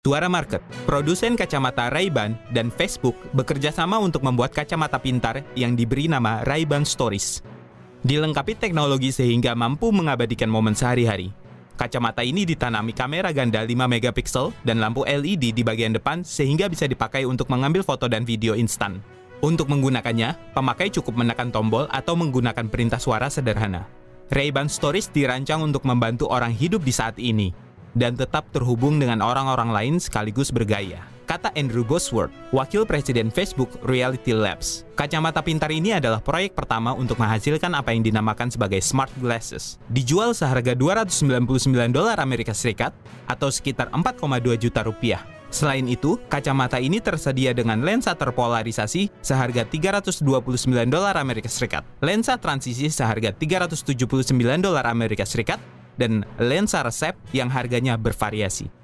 Tuara Market, produsen kacamata Ray-Ban dan Facebook bekerja sama untuk membuat kacamata pintar yang diberi nama Ray-Ban Stories. Dilengkapi teknologi sehingga mampu mengabadikan momen sehari-hari. Kacamata ini ditanami kamera ganda 5 megapiksel dan lampu LED di bagian depan sehingga bisa dipakai untuk mengambil foto dan video instan. Untuk menggunakannya, pemakai cukup menekan tombol atau menggunakan perintah suara sederhana. Ray-Ban Stories dirancang untuk membantu orang hidup di saat ini, dan tetap terhubung dengan orang-orang lain sekaligus bergaya. Kata Andrew Bosworth, wakil presiden Facebook Reality Labs. Kacamata pintar ini adalah proyek pertama untuk menghasilkan apa yang dinamakan sebagai smart glasses. Dijual seharga 299 dolar Amerika Serikat atau sekitar 4,2 juta rupiah. Selain itu, kacamata ini tersedia dengan lensa terpolarisasi seharga 329 dolar Amerika Serikat, lensa transisi seharga 379 dolar Amerika Serikat, dan lensa resep yang harganya bervariasi.